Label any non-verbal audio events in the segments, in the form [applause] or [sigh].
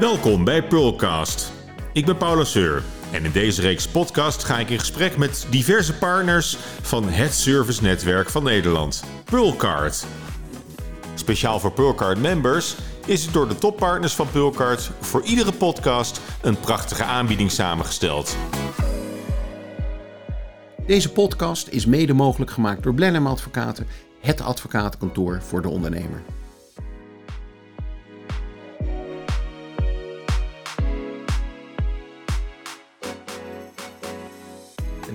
Welkom bij Pearlcast. Ik ben Paula Seur en in deze reeks podcast ga ik in gesprek met diverse partners van het servicenetwerk van Nederland, Pearlcard. Speciaal voor Pearlcard members is het door de toppartners van Pearlcard voor iedere podcast een prachtige aanbieding samengesteld. Deze podcast is mede mogelijk gemaakt door Blenheim Advocaten, het advocatenkantoor voor de ondernemer.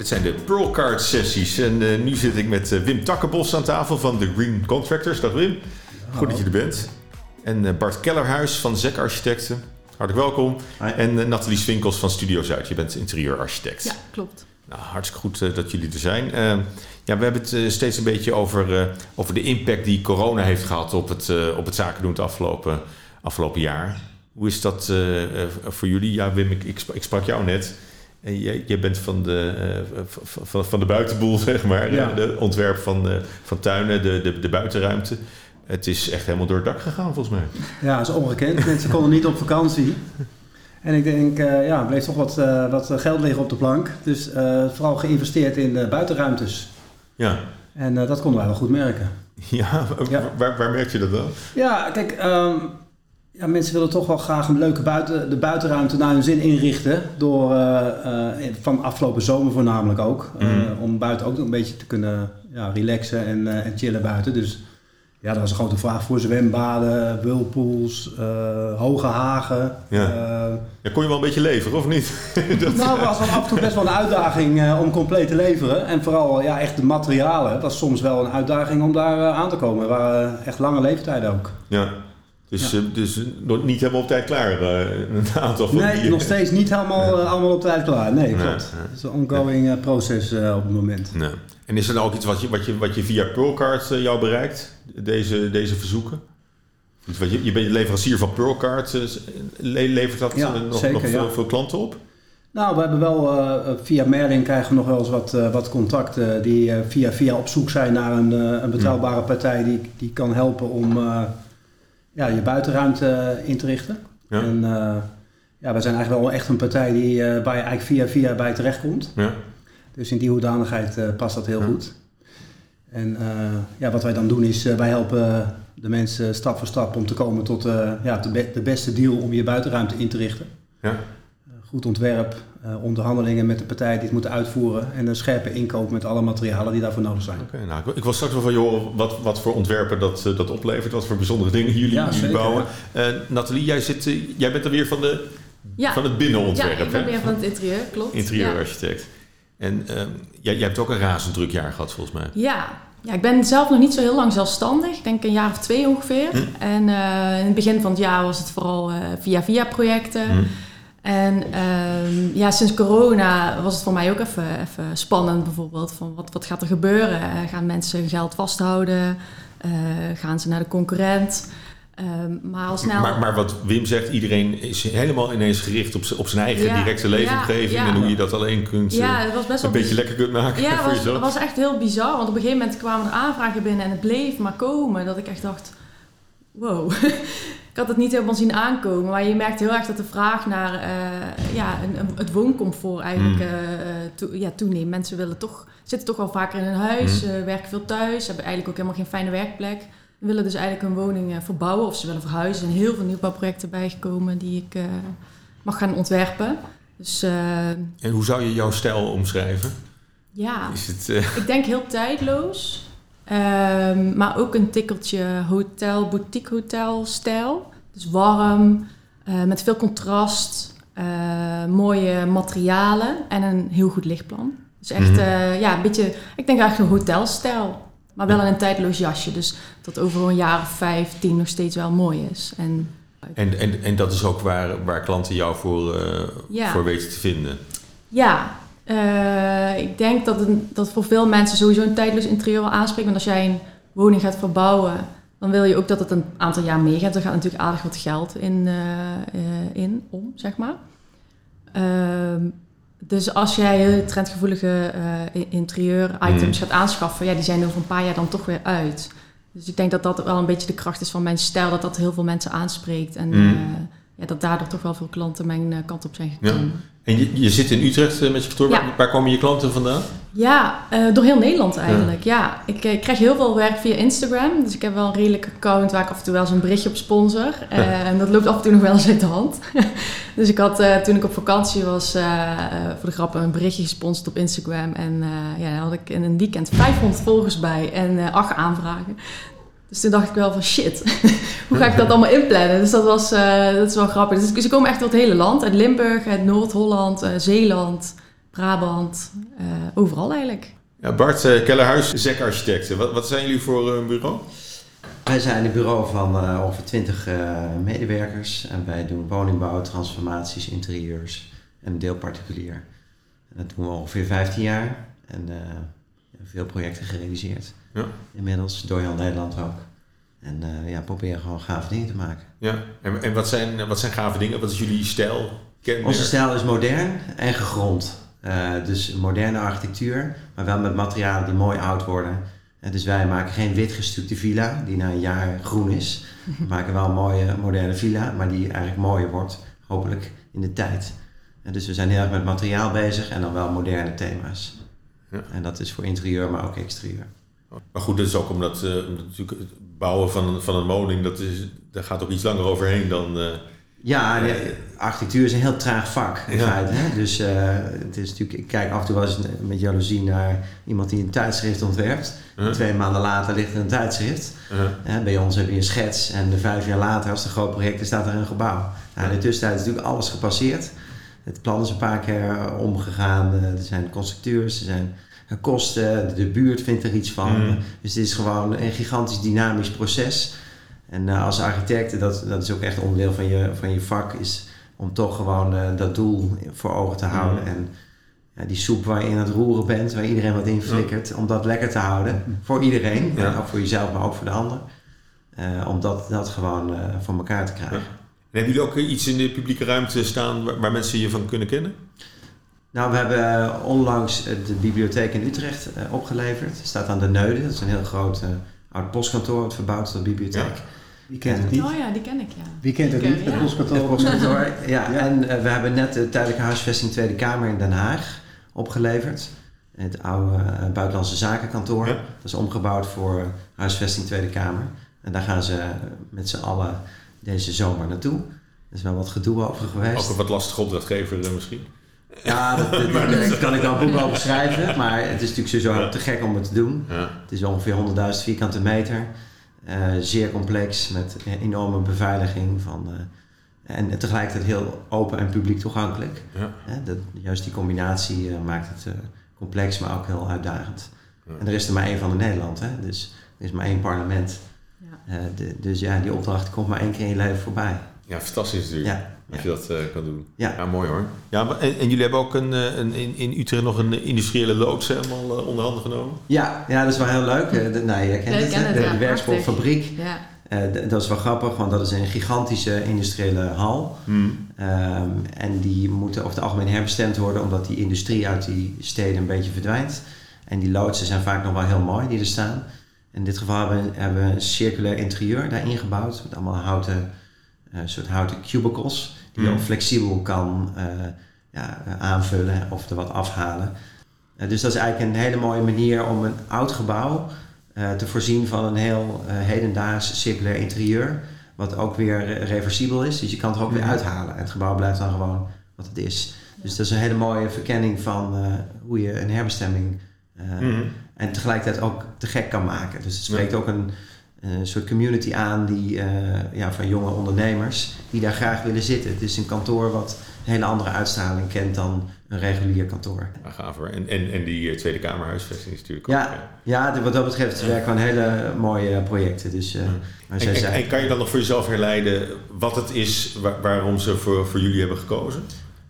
Dit zijn de Pearlcard sessies en eh, nu zit ik met eh, Wim Takkenbos aan tafel van de Green Contractors. Dag Wim, goed dat je er bent. En eh, Bart Kellerhuis van ZEC Architecten. Hartelijk welkom. En eh, Nathalie Swinkels van Studio Zuid. Je bent interieurarchitect. Ja, klopt. Nou, hartstikke goed dat jullie er zijn. Ja, we hebben het steeds een beetje over, eh, over de impact die corona heeft gehad op het, eh, op het zaken doen het afgelopen, afgelopen jaar. Hoe is dat voor jullie? Ja, Wim, ik, ik sprak jou net. En jij, jij bent van de, eh, van de buitenboel, [laughs] zeg maar. Ja. De ontwerp van, eh, van tuinen, de, de, de buitenruimte. Het is echt helemaal door het dak gegaan, volgens mij. Ja, dat is ongekend. Mensen konden niet op vakantie. En ik denk, eh, ja, er bleef toch wat, wat geld liggen op de plank. Dus vooral geïnvesteerd in de buitenruimtes. Ja, En dat konden wij wel goed merken. ja, Ja. Waar, waar merk je dat dan? Ja, kijk, ehm, ja, mensen willen toch wel graag een leuke buiten, de buitenruimte naar hun zin inrichten. Door, eh, eh, van afgelopen zomer voornamelijk ook. Eh, Mhm. om buiten ook een beetje te kunnen ja, relaxen en, en chillen buiten. Dus ja, dat was een grote vraag voor zwembaden, whirlpools, hoge hagen. Ja. Ja, kon je wel een beetje leveren, of niet? [laughs] dat, nou, was wel af en toe best wel een uitdaging om compleet te leveren. En vooral ja, echt de materialen. Het was soms wel een uitdaging om daar aan te komen. Er waren echt lange leeftijden ook. Ja. Dus, Ja. eh, dus eh, nog niet helemaal op tijd klaar. eh, een aantal van Nee, die... nog steeds niet helemaal, allemaal op tijd klaar. Nee, klopt. nee. Het is een ongoing proces op het moment. En is er nou ook iets wat je, wat je, wat je via Pearlcard eh, jou bereikt? Deze, deze verzoeken? Wat je, je bent leverancier van Pearlcard. le- levert dat Ja, nog, zeker, nog veel, ja. veel klanten op? Nou, we hebben wel via Merlin krijgen we nog wel eens wat, wat contacten die via, via op zoek zijn naar een, een betrouwbare partij die, die kan helpen om ja, je buitenruimte eh, in te richten. Ja. En eh, ja, we zijn eigenlijk wel echt een partij die, eh, waar je eigenlijk via via bij terechtkomt. Ja. Dus in die hoedanigheid past dat heel Ja. goed. En ja, wat wij dan doen is, wij helpen de mensen stap voor stap om te komen tot ja, de, be- de beste deal om je buitenruimte in te richten. Ja. Goed ontwerp, eh, onderhandelingen met de partij die het moeten uitvoeren en een scherpe inkoop met alle materialen die daarvoor nodig zijn. Oké, nou, ik, ik wil straks wel van horen wat, wat voor ontwerpen dat, eh, dat oplevert. Wat voor bijzondere dingen jullie, Ja, jullie zeker, bouwen. Eh, Nathalie, jij, zit, jij bent er weer van, de, Ja, van het binnenontwerp. ja ik ben hè? weer van het interieur, klopt. Interieurarchitect. En ehm, jij, jij hebt ook een razend druk jaar gehad, volgens mij. Ja. ja, ik ben zelf nog niet zo heel lang zelfstandig. Ik denk een jaar of twee ongeveer. Hm. En eh, in het begin van het jaar was het vooral eh, via-via projecten. Hm. En ehm, ja, sinds corona was het voor mij ook even, even spannend bijvoorbeeld. Van wat, wat gaat er gebeuren? Eh, gaan mensen hun geld vasthouden? Eh, gaan ze naar de concurrent? Ehm, maar al snel... Maar, maar wat Wim zegt, iedereen is helemaal ineens gericht op, op zijn eigen Ja, directe leefomgeving. ja, ja. en hoe je dat alleen kunt, ja, eh, het was best een beetje lekker kunt maken Ja, voor het was, jezelf. het was echt heel bizar. Want op een gegeven moment kwamen er aanvragen binnen en het bleef maar komen. Dat ik echt dacht, wow. [laughs] ik had het niet helemaal zien aankomen. Maar je merkt heel erg dat de vraag naar eh, ja, een, een- het wooncomfort eigenlijk Mm. eh, ja, toeneemt. Mensen willen toch, zitten toch wel vaker in hun huis, Mm. eh, werken veel thuis. Hebben eigenlijk ook helemaal geen fijne werkplek. Willen dus eigenlijk een woning verbouwen of ze willen verhuizen. Er zijn heel veel nieuwbouwprojecten bijgekomen die ik mag gaan ontwerpen. Dus En hoe zou je jouw stijl omschrijven? ja. Is het, Ik denk heel tijdloos. Ehm, maar ook een tikkeltje hotel, boutique hotel stijl. Dus warm, eh, met veel contrast, eh, mooie materialen en een heel goed lichtplan. Dus echt, Mhm. eh, ja, een beetje, ik denk eigenlijk een hotelstijl. Maar wel in een tijdloos jasje. Dus dat over een jaar of vijf, tien nog steeds wel mooi is. En en, en, en dat is ook waar, waar klanten jou voor, Ja. voor weten te vinden. Ja, eh, ik denk dat, dat voor veel mensen sowieso een tijdloos interieur wel aanspreekt. Want als jij een woning gaat verbouwen, dan wil je ook dat het een aantal jaar meegaat. Er gaat natuurlijk aardig wat geld in, eh, eh, in om, zeg maar. Ehm, dus als jij trendgevoelige interieur-items Mhm. gaat aanschaffen, ja, die zijn over een paar jaar dan toch weer uit. Dus ik denk dat dat wel een beetje de kracht is van mijn stijl, dat dat heel veel mensen aanspreekt. En Mhm. Ja, dat daardoor toch wel veel klanten mijn eh, kant op zijn gekomen. En je, je zit in Utrecht eh, met je kantoor. Ja. Waar, komen je klanten vandaan? Ja, eh, door heel Nederland eigenlijk. Ja, ik eh, krijg heel veel werk via Instagram. Dus ik heb wel een redelijk account waar ik af en toe wel eens een berichtje op sponsor. En dat loopt af en toe nog wel eens uit de hand. [laughs] dus ik had toen ik op vakantie was voor de grap een berichtje gesponsord op Instagram. En ja, daar had ik in een weekend 500 volgers bij en acht aanvragen. Dus toen dacht ik wel van shit, [laughs] hoe ga ik dat [laughs] allemaal inplannen? Dus dat, was, eh, dat is wel grappig. Dus ze komen echt door het hele land. Uit Limburg, uit Noord-Holland, eh, Zeeland, Brabant. eh, overal eigenlijk. Ja, Bart uh, Kellerhuis, ZEC Architecten. Wat, wat zijn jullie voor een bureau? Wij zijn een bureau van uh, ongeveer 20 uh, medewerkers. En wij doen woningbouw, transformaties, interieurs en een deel particulier. En dat doen we ongeveer 15 jaar. En uh, veel projecten gerealiseerd. Ja. Inmiddels, door heel Nederland ook. En uh, ja, proberen gewoon gave dingen te maken. Ja, en, en wat, zijn, wat zijn gave dingen? Wat is jullie stijl? Kenmerk? Onze stijl is modern en gegrond. Uh, dus moderne architectuur, maar wel met materialen die mooi oud worden. Uh, dus wij maken geen wit gestukte villa die na een jaar groen is. We [laughs] maken wel een mooie moderne villa, maar die eigenlijk mooier wordt, hopelijk in de tijd. Dus we zijn heel erg met materiaal bezig en dan wel moderne thema's. Ja. En dat is voor interieur, maar ook exterieur. Maar goed, dat is ook omdat, uh, omdat natuurlijk het bouwen van, van een woning, dat is, daar gaat ook iets langer overheen dan. Uh, ja, de architectuur is een heel traag vak in ja. feite. Hè? Dus uh, het is natuurlijk, ik kijk af en toe wel eens met jaloezie naar iemand die een tijdschrift ontwerpt. -huh. Twee maanden later ligt er een tijdschrift. -huh. bij ons heb je een schets en vijf jaar later, als het een groot project is, staat er een gebouw. Nou, in de tussentijd is natuurlijk alles gepasseerd. Het plan is een paar keer omgegaan. Er zijn constructeurs, er zijn kosten, de buurt vindt er iets van. Mm. Dus het is gewoon een gigantisch dynamisch proces. En uh, als architect, dat, dat is ook echt onderdeel van je, van je vak, is om toch gewoon uh, dat doel voor ogen te houden. Mm. En ja, die soep waar je in het roeren bent, waar iedereen wat in flikkert, ja. om dat lekker te houden. Voor iedereen, ja. ook voor jezelf, maar ook voor de ander. Uh, om dat, dat gewoon voor elkaar te krijgen. En hebben jullie ook iets in de publieke ruimte staan waar, waar mensen je van kunnen kennen? Nou, we hebben onlangs de bibliotheek in Utrecht opgeleverd. Het staat aan de Neude. Dat is een heel groot uh, oud postkantoor wat verbouwd is tot bibliotheek. Ja. Wie kent het niet? Oh ja, die ken ik, ja. Wie kent het niet? Het postkantoor. Het postkantoor, [laughs] ja. En uh, we hebben net de tijdelijke huisvesting Tweede Kamer in Den Haag opgeleverd. Het oude buitenlandse zakenkantoor. Ja. Dat is omgebouwd voor huisvesting Tweede Kamer. En daar gaan ze met z'n allen deze zomer naartoe. Er is wel wat gedoe over geweest. Ook een wat lastig opdrachtgever misschien. Ja, [laughs] dat, kan ik wel een boek over schrijven. Maar het is natuurlijk sowieso ja. te gek om het te doen. Ja. Het is ongeveer 100.000 vierkante meter. Uh, zeer complex met enorme beveiliging. Van, uh, en tegelijkertijd heel open en publiek toegankelijk. Ja. Uh, dat, juist die combinatie uh, maakt het complex, maar ook heel uitdagend. En er is er maar één van in Nederland. Hè? Dus er is maar één parlement. De, dus ja, die opdracht komt maar één keer in je leven voorbij. Ja, fantastisch natuurlijk. Ja. Als je dat uh, kan doen. Ja. ja, mooi hoor. Ja, maar, en, en, jullie hebben ook een, een, in, in Utrecht nog een industriële loods helemaal uh, onder handen genomen? Ja, ja, dat is wel heel leuk. Uh, de, nou, je kent ja, het, het, de, ja, de werkspoorfabriek. Ja. dat is wel grappig, want dat is een gigantische industriële hal. Hmm. Um, en die moeten over het algemeen herbestemd worden, omdat die industrie uit die steden een beetje verdwijnt. En die loodsen zijn vaak nog wel heel mooi die er staan. In dit geval hebben, hebben we een circulair interieur daarin gebouwd, met allemaal houten, soort houten cubicles die je ook flexibel kan uh, ja, aanvullen of er wat afhalen. Uh, dus dat is eigenlijk een hele mooie manier om een oud gebouw te voorzien van een heel hedendaags circulair interieur. Wat ook weer reversibel is, dus je kan het er ook weer uithalen. En het gebouw blijft dan gewoon wat het is. Dus dat is een hele mooie verkenning van hoe je een herbestemming mm. En tegelijkertijd ook te gek kan maken. Dus het spreekt ook een, een soort community aan die, uh, ja, van jonge ondernemers die daar graag willen zitten. Het is een kantoor wat een hele andere uitstraling kent dan een regulier kantoor. Ja, gaaf hoor. En, en, en die uh, Tweede Kamerhuisvesting is natuurlijk ja, ook, ja. ja, wat dat betreft werken we aan hele mooie projecten. Dus, uh, en, en, en, en, kan je dan nog voor jezelf herleiden wat het is waar, waarom ze voor, voor jullie hebben gekozen?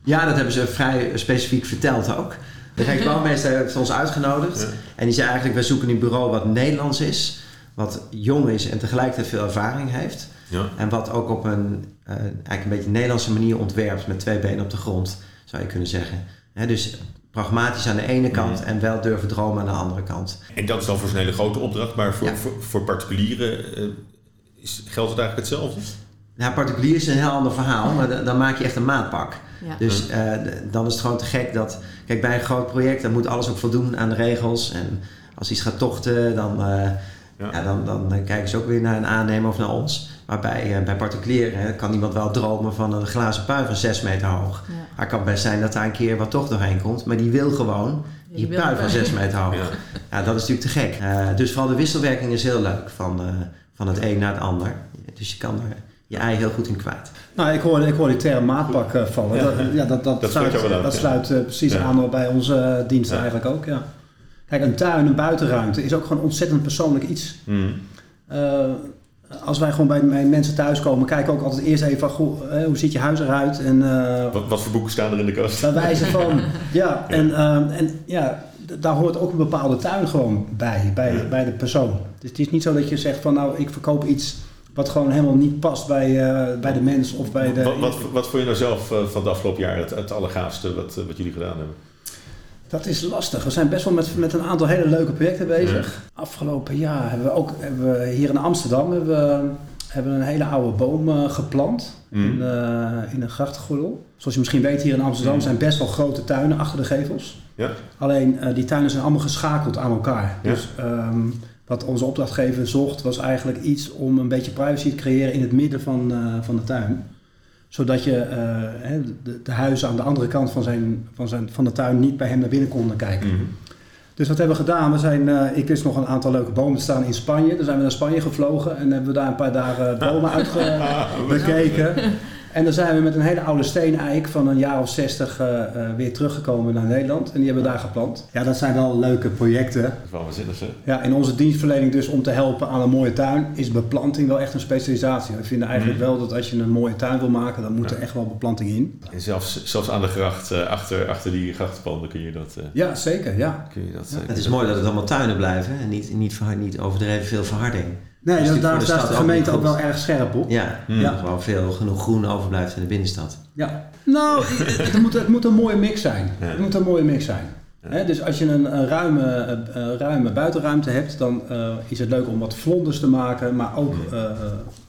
Ja, dat hebben ze vrij specifiek verteld ook. De Rijksbouwmeester [laughs] heeft ons uitgenodigd. En die zei eigenlijk, wij zoeken een bureau wat Nederlands is wat jong is en tegelijkertijd veel ervaring heeft. Ja. En wat ook op een uh, eigenlijk een beetje Nederlandse manier ontwerpt met twee benen op de grond, zou je kunnen zeggen. He, dus pragmatisch aan de ene kant mm. en wel durven dromen aan de andere kant. En dat is dan voor zo'n hele grote opdracht, maar voor, Ja. voor, voor particulieren uh, is, geldt het eigenlijk hetzelfde? Ja, particulier is een heel ander verhaal, maar dan, dan maak je echt een maatpak. Ja. Dus eh, d- dan is het gewoon te gek dat... Kijk, bij een groot project, dan moet alles ook voldoen aan de regels. En als iets gaat tochten, dan, eh, Ja. ja. dan, dan, eh, kijken ze ook weer naar een aannemer of naar ons. Maar bij, eh, bij particulier hè, kan iemand wel dromen van een glazen pui van 6 meter hoog. Ja. Maar het kan best zijn dat daar een keer wat toch doorheen komt. Maar die wil gewoon Die die wil pui van wel. 6 meter hoog. Ja. Ja. dat is natuurlijk te gek. Eh, dus vooral de wisselwerking is heel leuk van, eh, van het een naar het ander. Dus je kan er je ei heel goed in kwijt. Nou, ik hoor, ik hoor die term maatpak eh, vallen. Ja. Dat, ja, dat, dat, Dat sluit, dat eh, precies Ja. aan bij onze eh, diensten Ja. eigenlijk ook. Ja. Kijk, een tuin, een buitenruimte is ook gewoon ontzettend persoonlijk iets. Mm. Eh, als wij gewoon bij, bij mensen thuiskomen, kijken we ook altijd eerst even van, goh, eh, hoe ziet je huis eruit? En eh, Wat, wat voor boeken staan er in de kast? bij wijze van, [laughs] ja, en, ehm, en ja, daar hoort ook een bepaalde tuin gewoon bij, bij, Ja. bij de persoon. Dus het is niet zo dat je zegt van, nou, ik verkoop iets wat gewoon helemaal niet past bij, eh, bij de mens of bij de... Wat, wat, wat vond je nou zelf eh, van het afgelopen jaar het, het allergaafste wat, eh, wat jullie gedaan hebben? Dat is lastig. We zijn best wel met, met een aantal hele leuke projecten bezig. Afgelopen jaar hebben we ook hebben we hier in Amsterdam hebben we, hebben we een hele oude boom geplant in, eh, in een grachtengordel. Zoals je misschien weet, hier in Amsterdam Mhm. zijn best wel grote tuinen achter de gevels. Ja? Alleen die tuinen zijn allemaal geschakeld aan elkaar. Ja. Dus ehm, wat onze opdrachtgever zocht was eigenlijk iets om een beetje privacy te creëren in het midden van, eh, van de tuin. Zodat je eh, de, de huizen aan de andere kant van, zijn, van, zijn, van de tuin niet bij hem naar binnen konden kijken. Mhm. Dus wat hebben we gedaan? We zijn, eh, ik wist nog een aantal leuke bomen te staan in Spanje. Dan zijn we naar Spanje gevlogen en hebben we daar een paar dagen bomen [laughs] uitgekeken. En dan zijn we met een hele oude steeneik van een jaar of zestig eh, eh, weer teruggekomen naar Nederland. En die hebben we daar geplant. Ja, dat zijn wel leuke projecten. Dat is wel waanzinnig, hè? Ja, in onze dienstverlening dus om te helpen aan een mooie tuin is beplanting wel echt een specialisatie. We vinden eigenlijk Mhm. wel dat als je een mooie tuin wil maken, dan moet er echt wel beplanting in. En zelfs, zelfs aan de gracht, eh, achter, achter die grachtenpanden kun je dat... eh, Ja, zeker, ja. kun je dat Ja, Het is mooi dat het allemaal tuinen blijven en niet, niet, verhard- niet overdreven veel verharding. Nee, Dat is daar, voor de gemeente ook wel erg scherp op. Ja, Mm. Ja. dat er gewoon veel genoeg groen overblijft in de binnenstad. Ja. Nou, het moet, het moet een mooie mix zijn. Ja. Het moet een mooie mix zijn. Ja. Dus als je een, een ruime, eh, eh, ruime buitenruimte hebt, dan eh, is het leuk om wat vlonders te maken, maar ook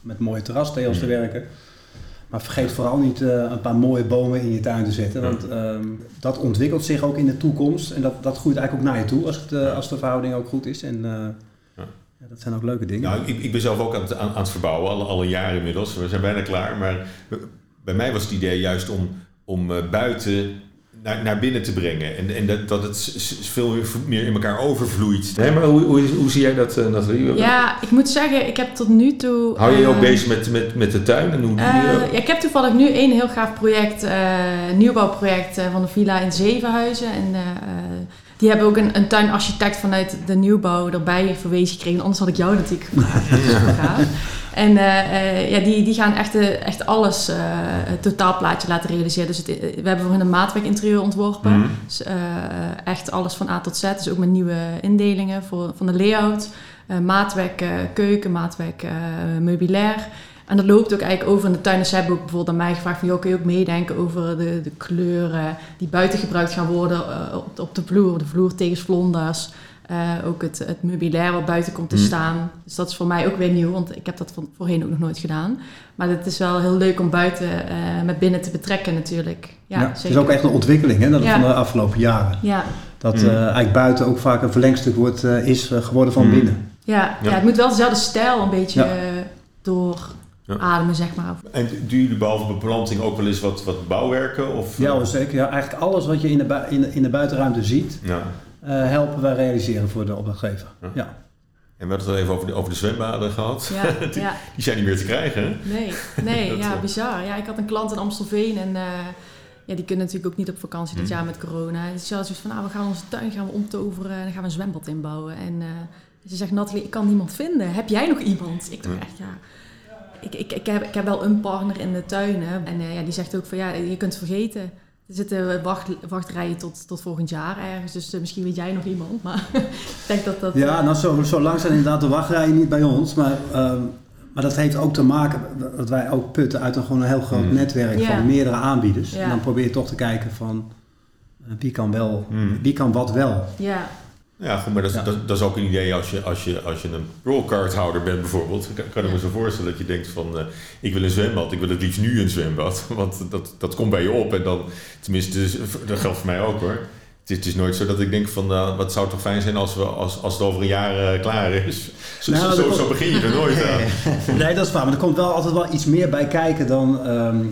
met mooie terrastegels te werken. Maar vergeet vooral niet eh, een paar mooie bomen in je tuin te zetten, want ehm, dat ontwikkelt zich ook in de toekomst en dat, dat groeit eigenlijk ook naar je toe als, het, eh, als de verhouding ook goed is. En eh, Ja. dat zijn ook leuke dingen. Nou, ik, ik ben zelf ook aan het, aan, aan het verbouwen, al, al een jaar inmiddels. We zijn bijna klaar. Maar bij mij was het idee juist om, om eh, buiten naar, naar binnen te brengen. En, en dat, dat het veel meer, in elkaar overvloeit. Nee, maar hoe, hoe, hoe zie jij dat, uh, Nathalie? Ja, ik moet zeggen, ik heb tot nu toe... Hou je je ook eh, bezig met, met, met de tuin? En hoe, Eh, ja, ik heb toevallig nu één heel gaaf project, eh nieuwbouwproject van de villa in Zevenhuizen. En eh, eh, die hebben ook een, een tuinarchitect vanuit de nieuwbouw erbij verwezen gekregen. Anders had ik jou natuurlijk [laughs] gevraagd. En eh, eh, ja, die, die gaan echt, echt alles, eh, het totaalplaatje laten realiseren. Dus het, we hebben voor hen een maatwerk interieur ontworpen. Mhm. Dus echt alles van A tot Z. Dus ook met nieuwe indelingen voor, van de layout. Maatwerk keuken, maatwerk meubilair. En dat loopt ook eigenlijk over in de tuin. Dus zij hebben ook bijvoorbeeld aan mij gevraagd van... joh, kun je ook meedenken over de, de kleuren die buiten gebruikt gaan worden eh, op, op de vloer. De vloer tegen vlonders. Eh, ook het, het meubilair wat buiten komt te Mhm. staan. Dus dat is voor mij ook weer nieuw, want ik heb dat van, voorheen ook nog nooit gedaan. Maar het is wel heel leuk om buiten eh, met binnen te betrekken natuurlijk. Ja, Ja, het is ook echt een ontwikkeling hè, dat Ja. van de afgelopen jaren. Ja, Dat Mm. eh, eigenlijk buiten ook vaak een verlengstuk wordt, eh, is geworden van Mm. binnen. ja, ja. Ja. het moet wel dezelfde stijl een beetje Ja. door Ja. ademen, zeg maar. En doen jullie behalve beplanting ook wel eens wat, wat bouwwerken? Of, Ja, eh, hoor, zeker. Ja, eigenlijk alles wat je in de, in, de- in de buitenruimte ziet, ja. eh, helpen wij realiseren voor de opdrachtgever. Ja. Ja. En we hadden het al even over de, over de zwembaden gehad. Ja, [laughs] die, ja. die zijn niet meer te krijgen, hè? Nee, nee [laughs] Dat, ja, eh, bizar. Ja, ik had een klant in Amstelveen en eh, ja, die kunnen natuurlijk ook niet op vakantie dit Mm. jaar met corona. Dus ze zoiets van, nou, we gaan onze tuin gaan we omtoveren en dan gaan we een zwembad inbouwen. En eh, ze zegt, Nathalie, ik kan niemand vinden. Heb jij nog iemand? Ik dacht Mm. echt, ja... Ik, ik, ik, heb, ik heb wel een partner in de tuin. Hè. En eh, ja, die zegt ook van, ja, je kunt het vergeten. Er zitten wacht, wachtrijen tot, tot volgend jaar ergens. Dus eh, misschien weet jij nog iemand. Maar [laughs] ik denk dat dat... Ja, nou zo, zo lang zijn inderdaad de wachtrijen niet bij ons. Maar, ehm, maar dat heeft ook te maken dat wij ook putten uit een, gewoon een heel groot Mm. netwerk Ja. van meerdere aanbieders. Ja. En dan probeer je toch te kijken van eh, wie kan wel, Mm. wie kan wat wel. Ja, Ja, goed, maar dat, is- Ja. dat, dat is ook een idee als je, als je, als je een rollcardhouder bent bijvoorbeeld. Kan, kan ik me zo voorstellen dat je denkt van... eh, ik wil een zwembad, ik wil het liefst nu een zwembad. [laughs] Want dat, dat komt bij je op. En dan, tenminste, dus, dat geldt voor mij ook hoor. Het is, het is nooit zo dat ik denk van... nou, wat zou toch fijn zijn als, we, als, als het over een jaar eh, klaar is. Zo, [laughs] Nou, zo, zo, zo begin je er nooit aan. [laughs] Nee, dat is waar. Maar er komt wel altijd wel iets meer bij kijken dan, ehm,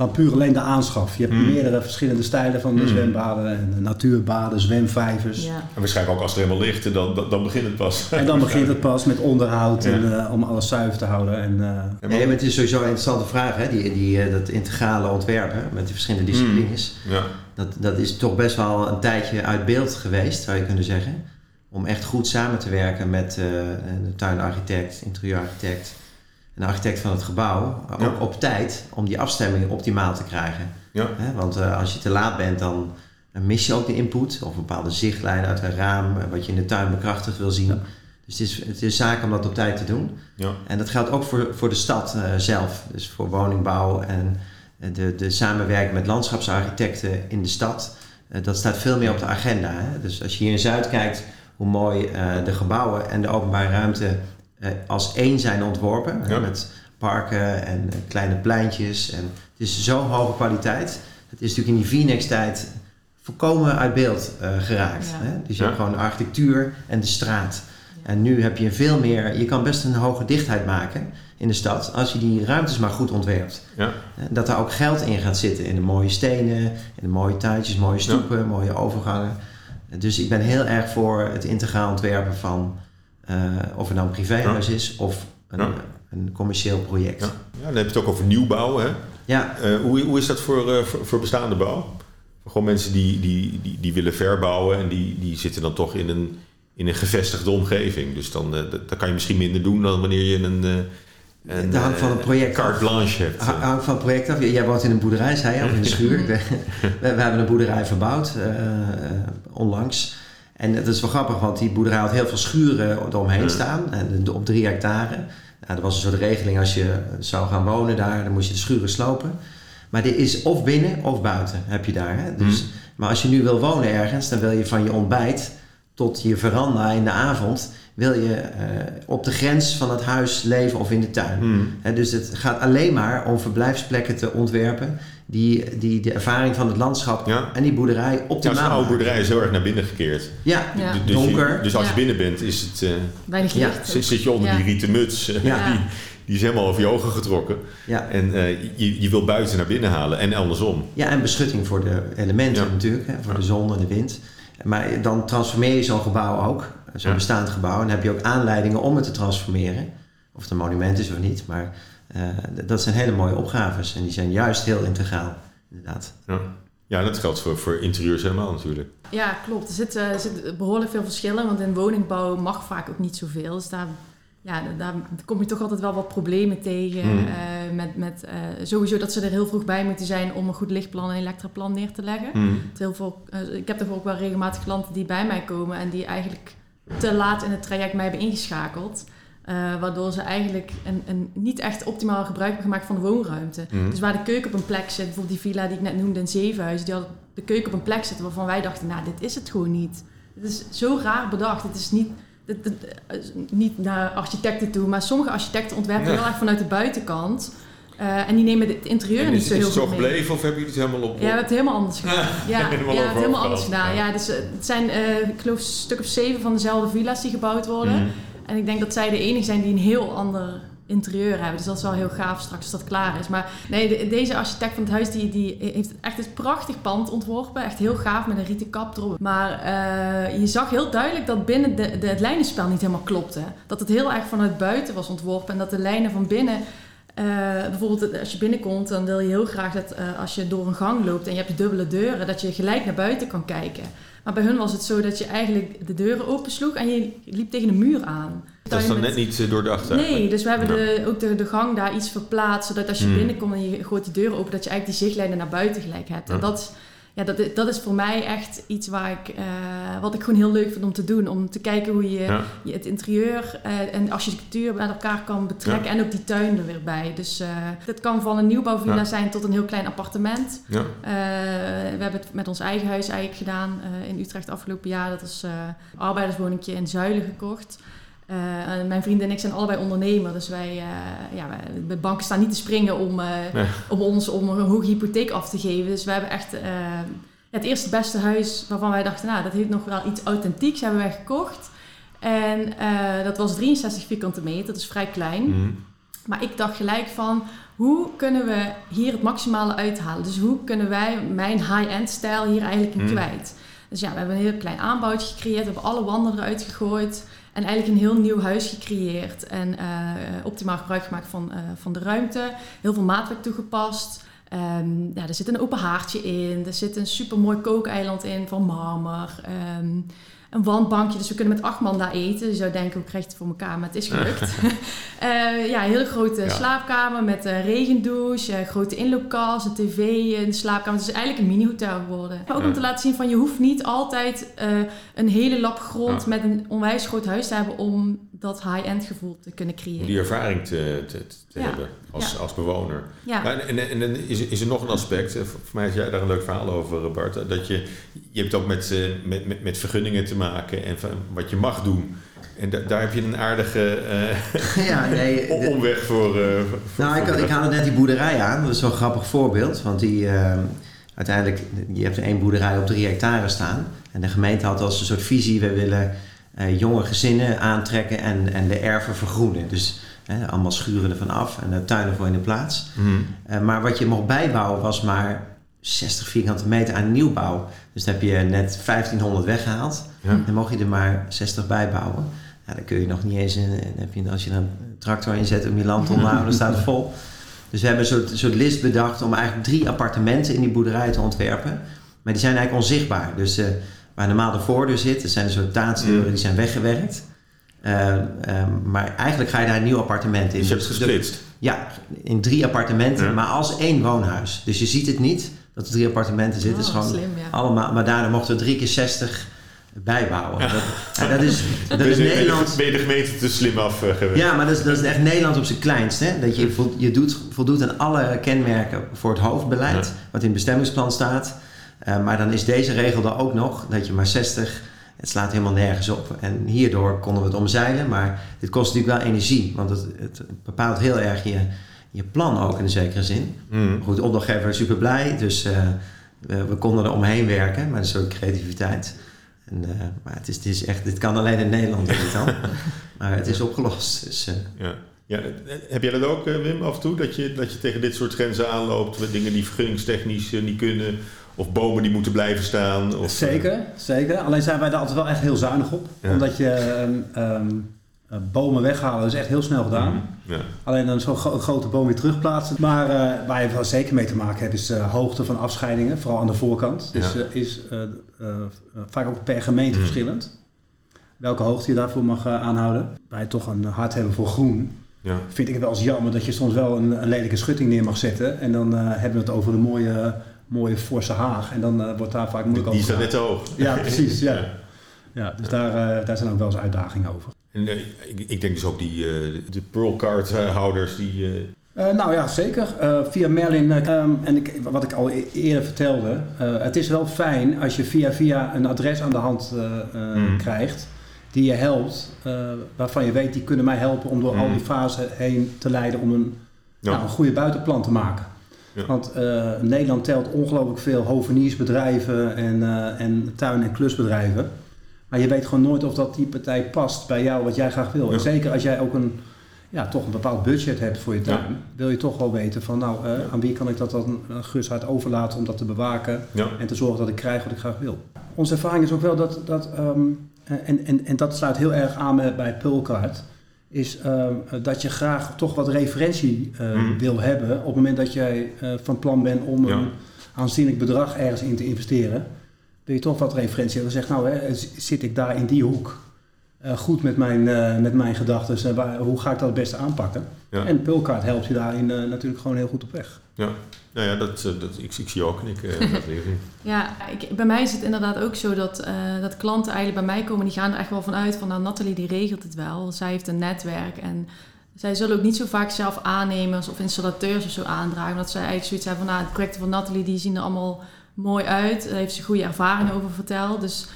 dan puur alleen de aanschaf. Je hebt Hmm. meerdere verschillende stijlen van de Hmm. zwembaden. En de natuurbaden, zwemvijvers. Ja. En waarschijnlijk ook als het helemaal ligt, dan, dan, dan begint het pas. En dan begint het pas met onderhoud Ja. en, eh, om alles zuiver te houden. En, eh, Ja, maar- Nee, maar het is sowieso een interessante vraag, hè? Die, die, eh, dat integrale ontwerpen met die verschillende disciplines. ja. Dat, dat is toch best wel een tijdje uit beeld geweest, zou je kunnen zeggen. Om echt goed samen te werken met eh, de tuinarchitect, interieurarchitect en de architect van het gebouw. Ja. Ook op tijd om die afstemming optimaal te krijgen. Ja. Want eh, als je te laat bent, dan, dan mis je ook de input of een bepaalde zichtlijn uit een raam, eh, wat je in de tuin bekrachtigd wil zien. Ja. Dus het is, het is zaak om dat op tijd te doen. Ja. En dat geldt ook voor, voor de stad eh, zelf. Dus voor woningbouw en de, de samenwerking met landschapsarchitecten in de stad. Dat staat veel meer op de agenda. Hè? Dus als je hier in Zuid kijkt, hoe mooi de gebouwen en de openbare ruimte als één zijn ontworpen. Ja. Met parken en eh, kleine pleintjes. En het is zo'n hoge kwaliteit. Het is natuurlijk in die Phoenix-tijd volkomen uit beeld eh, geraakt. Ja. Hè? Dus je Ja. hebt gewoon de architectuur en de straat. En nu heb je veel meer, je kan best een hoge dichtheid maken in de stad als je die ruimtes maar goed ontwerpt. Ja. En Dat er ook geld in gaat zitten in de mooie stenen, in de mooie tuintjes, mooie stoepen, mooie overgangen. Dus ik ben heel erg voor het integraal ontwerpen van eh, of het nou een privéhuis is of een, een commercieel project. Ja. ja, dan heb je het ook over nieuwbouw. Hè? Ja, Eh, hoe, hoe is dat voor, eh, voor, voor bestaande bouw? Voor gewoon mensen die, die, die, die willen verbouwen en die, die zitten dan toch in een, in een gevestigde omgeving. Dus dan, eh, dat, dat kan je misschien minder doen dan wanneer je een, eh een, Dat hangt van eh, het project carte blanche hebt. Ha- hangt van het project af. Jij woont in een boerderij, zei je, of in de schuur. [laughs] we, we hebben een boerderij verbouwd eh, eh, onlangs. En dat is wel grappig, want die boerderij had heel veel schuren eromheen Ja. staan. En op drie hectare. Nou, er was een soort regeling, als je zou gaan wonen daar, dan moest je de schuren slopen. Maar dit is of binnen of buiten, heb je daar. Hè? Dus, Maar als je nu wil wonen ergens, dan wil je van je ontbijt tot je veranda in de avond... wil je eh, op de grens van het huis leven of in de tuin. Hmm. Hè, dus het gaat alleen maar om verblijfsplekken te ontwerpen... die, die de ervaring van het landschap Ja. en die boerderij Ja, optimaal zo'n oude boerderij is heel erg naar binnen gekeerd. Ja, Ja. Dus, dus, donker. je, dus als je Ja. binnen bent, is het, eh, Weinig Ja, licht. zit, zit je onder Ja. die rieten muts. eh, Ja. Die, die is helemaal over je ogen getrokken. ja. En eh, je, je wil buiten naar binnen halen en andersom. Ja, en beschutting voor de elementen Ja. natuurlijk, hè, voor Ja. de zon en de wind. Maar dan transformeer je zo'n gebouw ook, zo'n Ja. bestaand gebouw. En dan heb je ook aanleidingen om het te transformeren. Of het een monument is of niet. Maar eh, dat zijn hele mooie opgaves. En die zijn juist heel integraal, inderdaad. Ja, ja dat geldt voor, voor interieurs helemaal natuurlijk. Ja, klopt. Er zitten er zit behoorlijk veel verschillen, want in woningbouw mag vaak ook niet zoveel. Dus daar, ja, daar kom je toch altijd wel wat problemen tegen. Hmm. eh, met, met, eh, sowieso dat ze er heel vroeg bij moeten zijn om een goed lichtplan en elektraplan neer te leggen. Hmm. Heel veel, eh, ik heb toch ook wel regelmatig klanten die bij mij komen en die eigenlijk te laat in het traject mij hebben ingeschakeld. Eh, waardoor ze eigenlijk een, een niet echt optimaal gebruik hebben gemaakt van de woonruimte. Hmm. Dus waar de keuken op een plek zit, bijvoorbeeld die villa die ik net noemde in Zevenhuizen, die had de keuken op een plek zitten waarvan wij dachten, nou, dit is het gewoon niet. Het is zo raar bedacht. Het is niet, dit- dit- eh, niet naar architecten toe, maar sommige architecten ontwerpen Ja. heel erg vanuit de buitenkant. Eh, en die nemen het interieur En niet is, zo is heel het zo goed mee. gebleven of hebben jullie het helemaal op? Ja, we hebben het helemaal anders gedaan. Ja, [laughs] ja, helemaal het helemaal anders gedaan. Ja. Dus het zijn, eh, ik geloof, een stuk of zeven van dezelfde villa's die gebouwd worden. Mhm. En ik denk dat zij de enige zijn die een heel ander interieur hebben. Dus dat is wel heel gaaf straks als dat klaar is. Maar nee, de- deze architect van het huis die, die heeft echt een prachtig pand ontworpen. Echt heel gaaf met een rieten kap erop. Maar eh, je zag heel duidelijk dat binnen de, de, het lijnenspel niet helemaal klopte. Dat het heel erg vanuit buiten was ontworpen. En dat de lijnen van binnen... eh, bijvoorbeeld als je binnenkomt, dan wil je heel graag dat eh, als je door een gang loopt en je hebt dubbele deuren, dat je gelijk naar buiten kan kijken. Maar bij hun was het zo dat je eigenlijk de deuren opensloeg en je liep tegen de muur aan. Dat is dan net niet eh, doordacht Nee, dus we hebben Ja. de, ook de, de gang daar iets verplaatst, zodat als je Hmm. binnenkomt en je gooit die deuren open, dat je eigenlijk die zichtlijnen naar buiten gelijk hebt. Ja. En dat, ja, dat, dat is voor mij echt iets waar ik, eh, wat ik gewoon heel leuk vind om te doen. Om te kijken hoe je, Ja. je het interieur eh, en architectuur met elkaar kan betrekken. En ook die tuin er weer bij. Dus eh dat kan van een nieuwbouwvilla Ja. zijn tot een heel klein appartement. Ja. We hebben het met ons eigen huis eigenlijk gedaan in Utrecht afgelopen jaar. Dat is eh arbeiderswoningje in Zuilen gekocht. Eh, mijn vrienden en ik zijn allebei ondernemer. Dus wij, eh, ja, de banken staan niet te springen om, eh, Nee. om ons om een hoge hypotheek af te geven. Dus we hebben echt het eerste beste huis waarvan wij dachten, nou, dat heeft nog wel iets authentieks, hebben wij gekocht. En dat was 63 vierkante meter, dat is vrij klein. Mhm. Maar ik dacht gelijk van, hoe kunnen we hier het maximale uithalen? Dus hoe kunnen wij mijn high-end stijl hier eigenlijk in Mm. kwijt? Dus ja, we hebben een heel klein aanbouwtje gecreëerd. We hebben alle wanden eruit gegooid. En eigenlijk een heel nieuw huis gecreëerd. En eh, optimaal gebruik gemaakt van, eh, van de ruimte. Heel veel maatwerk toegepast. Ehm, ja, er zit een open haartje in. Er zit een supermooi kookeiland in van marmer. Ehm, een wandbankje, dus we kunnen met acht man daar eten. Je zou denken, hoe krijg je het voor elkaar? Maar het is gelukt. [laughs] [laughs] Eh, ja, een hele grote Ja. slaapkamer met een regendouche, eh, grote inloopkast, een tv de slaapkamer. Het is eigenlijk een mini-hotel geworden. Maar ook om te laten zien van, je hoeft niet altijd eh, een hele lap grond met een onwijs groot huis te hebben om dat high-end gevoel te kunnen creëren. die ervaring te, te, te Ja. hebben als, Ja. als bewoner. Ja. Maar, en, en dan is, is er nog een aspect, eh, voor mij heb jij daar een leuk verhaal over, eh, Bart, dat je, je hebt ook met, eh, met, met, met vergunningen te maken en van wat je mag doen. En da- daar heb je een aardige eh, [laughs] Ja, nee. [laughs] omweg voor. eh, voor Nou, ik, voor- ik haalde net die boerderij aan. Dat is wel een grappig voorbeeld. Want die, eh, uiteindelijk, je hebt één boerderij op drie hectare staan. En de gemeente had als een soort visie, we willen eh, jonge gezinnen aantrekken en, en de erven vergroenen. Dus allemaal schuren ervan af en de tuinen voor in de plaats. Mhm. Eh, maar wat je mocht bijbouwen was maar 60 vierkante meter aan nieuwbouw. Dus dan heb je net 1500 weggehaald. Ja. Dan mocht je er maar 60 bijbouwen. Ja, dan kun je nog niet eens, een, dan heb je, als je er een tractor in zet om je land te onderhouden, dan staat het vol. Dus we hebben een soort, soort list bedacht om eigenlijk drie appartementen in die boerderij te ontwerpen. Maar die zijn eigenlijk onzichtbaar. Dus eh, waar normaal de voordeur zit, dat zijn een soort taatsdeuren, Mm. die zijn weggewerkt. Eh, eh, maar eigenlijk ga je daar een nieuw appartement in. Dus je hebt de- gesplitst. ja, in drie appartementen, Ja. maar als één woonhuis. Dus je ziet het niet dat er drie appartementen zitten. Het is Oh, gewoon slim, ja. allemaal, maar daarna mochten we drie keer 60 bijbouwen. Dat, ja, dat is, [laughs] dat Ben is Nederland. Ben je de gemeente te slim af eh, geweest? Ja, maar dat is, dat is echt Nederland op zijn kleinst. Hè? Dat je, vo- je doet, voldoet aan alle kenmerken voor het hoofdbeleid, Ja. wat in het bestemmingsplan staat. Eh, maar dan is deze regel er ook nog dat je maar 60. Het slaat helemaal nergens op. En hierdoor konden we het omzeilen. Maar dit kost natuurlijk wel energie. Want het, het bepaalt heel erg je, je plan ook in een zekere zin. Mhm. Goed, de opdrachtgever is super blij. Dus eh, we, we konden er omheen werken. Maar een soort creativiteit. En, eh, maar het is, het is echt, dit kan alleen in Nederland, ik dan. [laughs] maar het is opgelost. Dus, eh, Ja. Ja, heb jij dat ook, Wim, af en toe? Dat je, dat je tegen dit soort grenzen aanloopt, dingen die vergunningstechnisch niet kunnen, of bomen die moeten blijven staan? Of, Zeker, zeker. Alleen zijn wij daar altijd wel echt heel zuinig op. Ja. Omdat je ehm, ehm, eh, bomen weghalen is echt heel snel gedaan. Ja. Alleen dan zo'n gro- grote boom weer terugplaatsen. Maar eh, waar je wel zeker mee te maken hebt is de hoogte van afscheidingen. Vooral aan de voorkant. Dus Ja. eh, is eh, eh, eh, vaak ook per gemeente Mm. verschillend. Welke hoogte je daarvoor mag eh, aanhouden. Wij toch een hart hebben voor groen. Ja. Vind ik het wel eens jammer dat je soms wel een, een lelijke schutting neer mag zetten. En dan eh, hebben we het over een mooie, mooie forse haag. En dan eh, wordt daar vaak moeilijk Die over staat net te hoog. Ja, precies. Ja. [laughs] Ja, dus daar, eh, daar zijn ook wel eens uitdagingen over. En, eh, ik, ik denk dus ook die de Pearl Card houders die. nou ja, zeker. Via Merlin, eh, ehm, en ik, wat ik al e- eerder vertelde, het is wel fijn als je via via een adres aan de hand Mhm. krijgt die je helpt, waarvan je weet die kunnen mij helpen om door al Mhm. die fasen heen te leiden om een, Ja. nou, een goede buitenplan te maken. Ja. Want eh, Nederland telt ongelooflijk veel hoveniersbedrijven en, eh, en tuin- en klusbedrijven. Maar je weet gewoon nooit of dat die partij past bij jou, wat jij graag wil. Ja. En zeker als jij ook een, ja, toch een bepaald budget hebt voor je tuin, wil je toch wel weten van nou, eh, aan wie kan ik dat dan gushard overlaten om dat te bewaken en te zorgen dat ik krijg wat ik graag wil. Onze ervaring is ook wel dat, dat ehm, eh, en, en, en dat sluit heel erg aan bij- Pulcard, is ehm, dat je graag toch wat referentie eh, Mhm. wil hebben op het moment dat jij eh, van plan bent om Ja. een aanzienlijk bedrag ergens in te investeren. Wil je toch wat referentie hebben? Dan zegt nou, hè, zit ik daar in die hoek? eh, goed met mijn, met mijn gedachten. Hoe ga ik dat het beste aanpakken? Ja. En Pulkaart helpt je daarin natuurlijk gewoon heel goed op weg. Ja, nou ja, dat, dat, ik, ik zie ook en ik dat [laughs] Ja, ik, bij mij is het inderdaad ook zo dat, dat klanten eigenlijk bij mij komen, die gaan er echt wel van uit van nou, Nathalie die regelt het wel. Zij heeft een netwerk en zij zullen ook niet zo vaak zelf aannemers of installateurs of zo aandragen. Omdat zij eigenlijk zoiets hebben van nou, de projecten van Nathalie die zien er allemaal mooi uit. Daar heeft ze goede ervaringen over verteld. Dus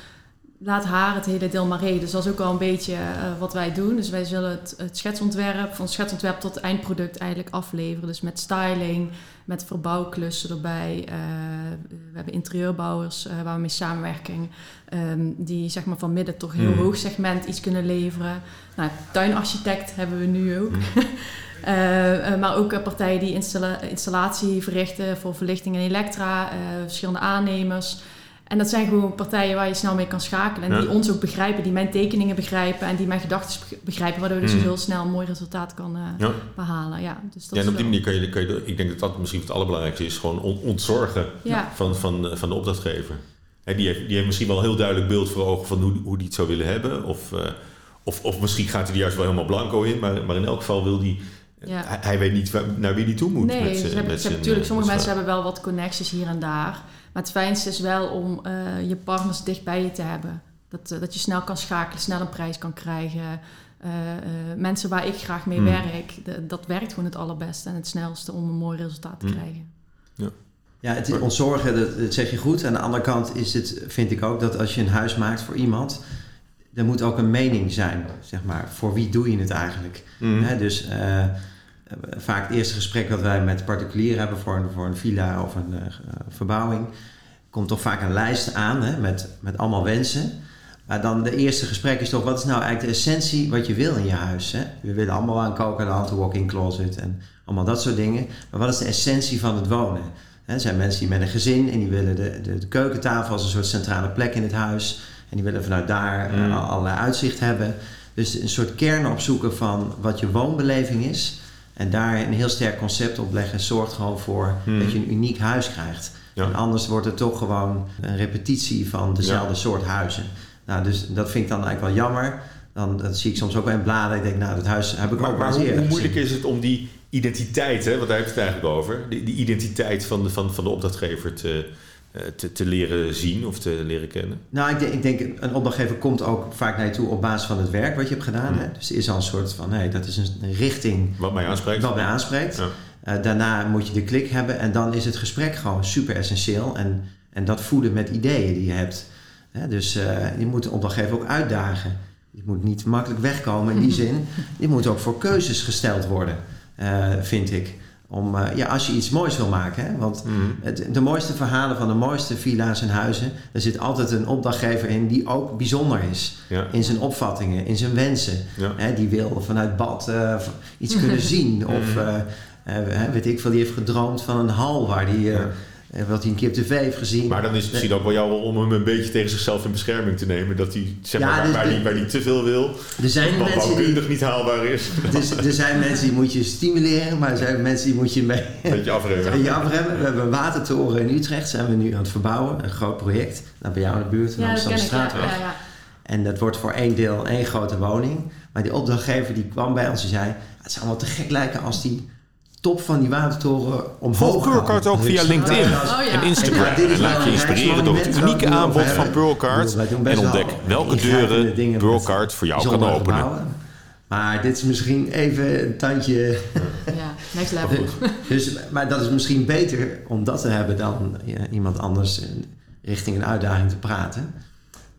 laat haar het hele deel maar regelen. Dus dat is ook al een beetje uh, wat wij doen. Dus wij zullen het, het, schetsontwerp, van schetsontwerp tot eindproduct eigenlijk afleveren. Dus met styling, met verbouwklussen erbij. Uh, we hebben interieurbouwers uh, waar we mee samenwerken. Um, die zeg maar van midden toch heel mm. hoog segment iets kunnen leveren. Nou, tuinarchitect hebben we nu ook. Mm. [laughs] maar ook partijen die installa installatie verrichten voor verlichting en elektra. verschillende aannemers. En dat zijn gewoon partijen waar je snel mee kan schakelen. En die ons ook begrijpen, die mijn tekeningen begrijpen en die mijn gedachten begrijpen, waardoor je dus mm. heel snel een mooi resultaat kan uh, behalen. Ja, dus dat ja, en op die manier kan je, kan je, ik denk dat dat misschien het allerbelangrijkste is, gewoon ontzorgen van, van, van de opdrachtgever. He, die, heeft, die heeft misschien wel een heel duidelijk beeld voor ogen van hoe, hoe die het zou willen hebben. Of, uh, of, of misschien gaat hij er juist wel helemaal blanco in, maar, maar in elk geval wil die. Ja. Hij, hij, weet niet waar, naar wie hij toe moet. Nee, met, ze hebben, met natuurlijk, sommige mensen hebben wel wat connecties hier en daar. Maar het fijnste is wel om uh, je partners dicht bij je te hebben. Dat, uh, dat je snel kan schakelen, snel een prijs kan krijgen. Uh, mensen waar ik graag mee mm. werk, dat werkt gewoon het allerbeste en het snelste om een mooi resultaat te mm. krijgen. Ja. Ja, het is ontzorgen, dat, dat zeg je goed. Aan de andere kant is het, vind ik ook, dat als je een huis maakt voor iemand, er moet ook een mening zijn, zeg maar. Voor wie doe je het eigenlijk? Mm. dus vaak het eerste gesprek dat wij met particulieren hebben voor een, voor een villa of een uh, verbouwing, komt toch vaak een lijst aan hè, met, met allemaal wensen. Maar dan de eerste gesprek is toch, wat is nou eigenlijk de essentie wat je wil in je huis? Hè? We willen allemaal aan koken, een walk-in closet en allemaal dat soort dingen. Maar wat is de essentie van het wonen? Er zijn mensen die met een gezin en die willen de, de, de keukentafel als een soort centrale plek in het huis. En die willen vanuit daar mm. allerlei uitzicht hebben. Dus een soort kern opzoeken van wat je woonbeleving is. En daar een heel sterk concept op leggen zorgt gewoon voor hmm. dat je een uniek huis krijgt. En anders wordt het toch gewoon een repetitie van dezelfde soort huizen. Nou, dus dat vind ik dan eigenlijk wel jammer. Dan dat zie ik soms ook bij een bladen. Ik denk, nou, dat huis heb ik ook wel eens hoe, moeilijk is het om die identiteit, hè, want daar heeft het eigenlijk over, die, die identiteit van de, van, van de opdrachtgever te, te, te, leren zien of te leren kennen? Nou, ik denk, ik denk, een opdrachtgever komt ook vaak naar je toe op basis van het werk wat je hebt gedaan. Mm. Hè? Dus er is al een soort van, hey, dat is een richting. Wat mij aanspreekt. Wat mij aanspreekt. Ja. Uh, daarna moet je de klik hebben en dan is het gesprek gewoon super essentieel. En, en dat voeden met ideeën die je hebt. dus uh, je moet de opdrachtgever ook uitdagen. Je moet niet makkelijk wegkomen in die [laughs] zin. Je moet ook voor keuzes gesteld worden, vind ik. Om, uh, ja, als je iets moois wil maken. Hè? Want mhm. het, de mooiste verhalen van de mooiste villa's en huizen... daar zit altijd een opdrachtgever in die ook bijzonder is. In zijn opvattingen, in zijn wensen. Hè? Die wil vanuit bad uh, iets kunnen [laughs] zien. Of uh, weet ik veel, die heeft gedroomd van een hal waar die wat hij een keer op tv heeft gezien. Maar dan is het misschien ook wel jou om hem een beetje tegen zichzelf in bescherming te nemen. Dat hij, zeg maar, dus waar, hij, waar te veel wil, er zijn wat mensen die niet haalbaar is. [laughs] Dus, er zijn mensen die moet je stimuleren, maar er zijn mensen die moet je mee... Beetje afremmen. [laughs] je afremmen. We hebben een watertoren in Utrecht, zijn we nu aan het verbouwen. Een groot project, nou, bij jou in de buurt, van Amsterdam Straatweg. Ja, en dat wordt voor één deel één grote woning. Maar die opdrachtgever die kwam bij ons en zei... Het zou wel te gek lijken als die top van die watertoren omhoog Pearlcard ook via LinkedIn oh, en Instagram. en laat je inspireren door het unieke aanbod van Pearlcard. En ontdek welke deuren Pearlcard voor jou kan openen. Maar dit is misschien even een tandje... Ja, next level. [laughs] dus, maar dat is misschien beter om dat te hebben dan iemand anders richting een uitdaging te praten.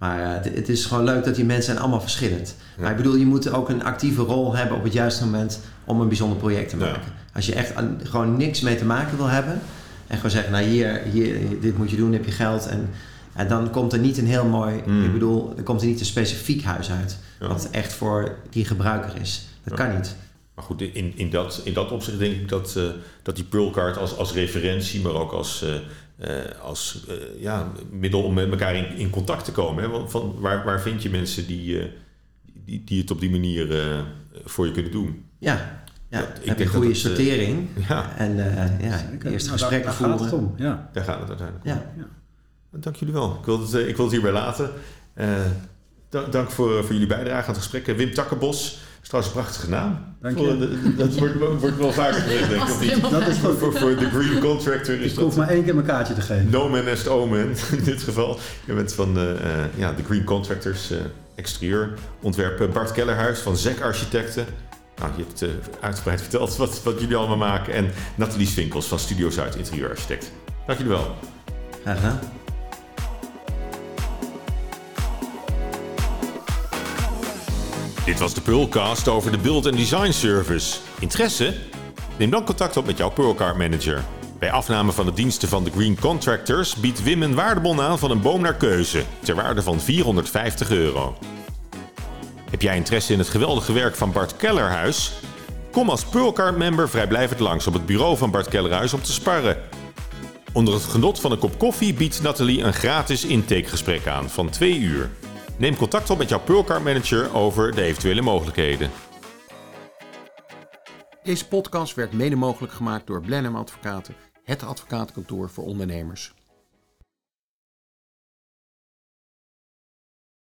Maar uh, het is gewoon leuk dat die mensen zijn allemaal verschillend. Maar ik bedoel, je moet ook een actieve rol hebben op het juiste moment om een bijzonder project te maken. Als je echt gewoon niks mee te maken wil hebben en gewoon zeggen, nou hier, hier dit moet je doen, heb je geld en, en dan komt er niet een heel mooi, mm. ik bedoel, er komt er niet een specifiek huis uit, wat echt voor die gebruiker is. Dat kan niet. Maar goed, in, in, dat, in dat opzicht denk ik dat, uh, dat die Pearlcard als, als referentie, maar ook als, uh, uh, als ja, middel om met elkaar in, in contact te komen. Hè? Want van, waar, waar vind je mensen die, die, die het op die manier voor je kunnen doen? Ja, ja, ik heb je goede dat sortering ja. en uh, ja, eerst gesprekken voeren. Daar gaat het om. Ja. Daar gaat het uiteindelijk om. Ja. Dank jullie wel. Ik wil het, ik wil het hierbij laten. Uh, dank voor, voor jullie bijdrage aan het gesprek. Wim Takkenbos is trouwens een prachtige naam. Dank je. Voor de- dat wordt, wordt wel vaker gezegd, denk ik. Of niet? Dat is goed. Voor, voor de Green [laughs] Contractor is Ik hoef dat maar één keer mijn kaartje te geven. no man est omen in dit geval. Je bent van eh, eh, ja, de Green Contractors eh exterieur. Ontwerp Bart Kellerhuis van ZEC Architecten. Nou, je hebt eh, uitgebreid verteld wat, wat jullie allemaal maken. En Nathalie Swinkels van Studio Zuid Interieurarchitect. Dank jullie wel. Graag gedaan. Dit was de Pearlcast over de Build and Design Service. Interesse? Neem dan contact op met jouw Pearlcard manager. Bij afname van de diensten van de Green Contractors biedt Wim een waardebon aan van een boom naar keuze, ter waarde van 450 euro. Heb jij interesse in het geweldige werk van Bart Kellerhuis? Kom als Pearlcard member vrijblijvend langs op het bureau van Bart Kellerhuis om te sparren. Onder het genot van een kop koffie biedt Nathalie een gratis intakegesprek aan van 2 uur. Neem contact op met jouw Pearlcard manager over de eventuele mogelijkheden. Deze podcast werd mede mogelijk gemaakt door Blenheim Advocaten, het advocatenkantoor voor ondernemers.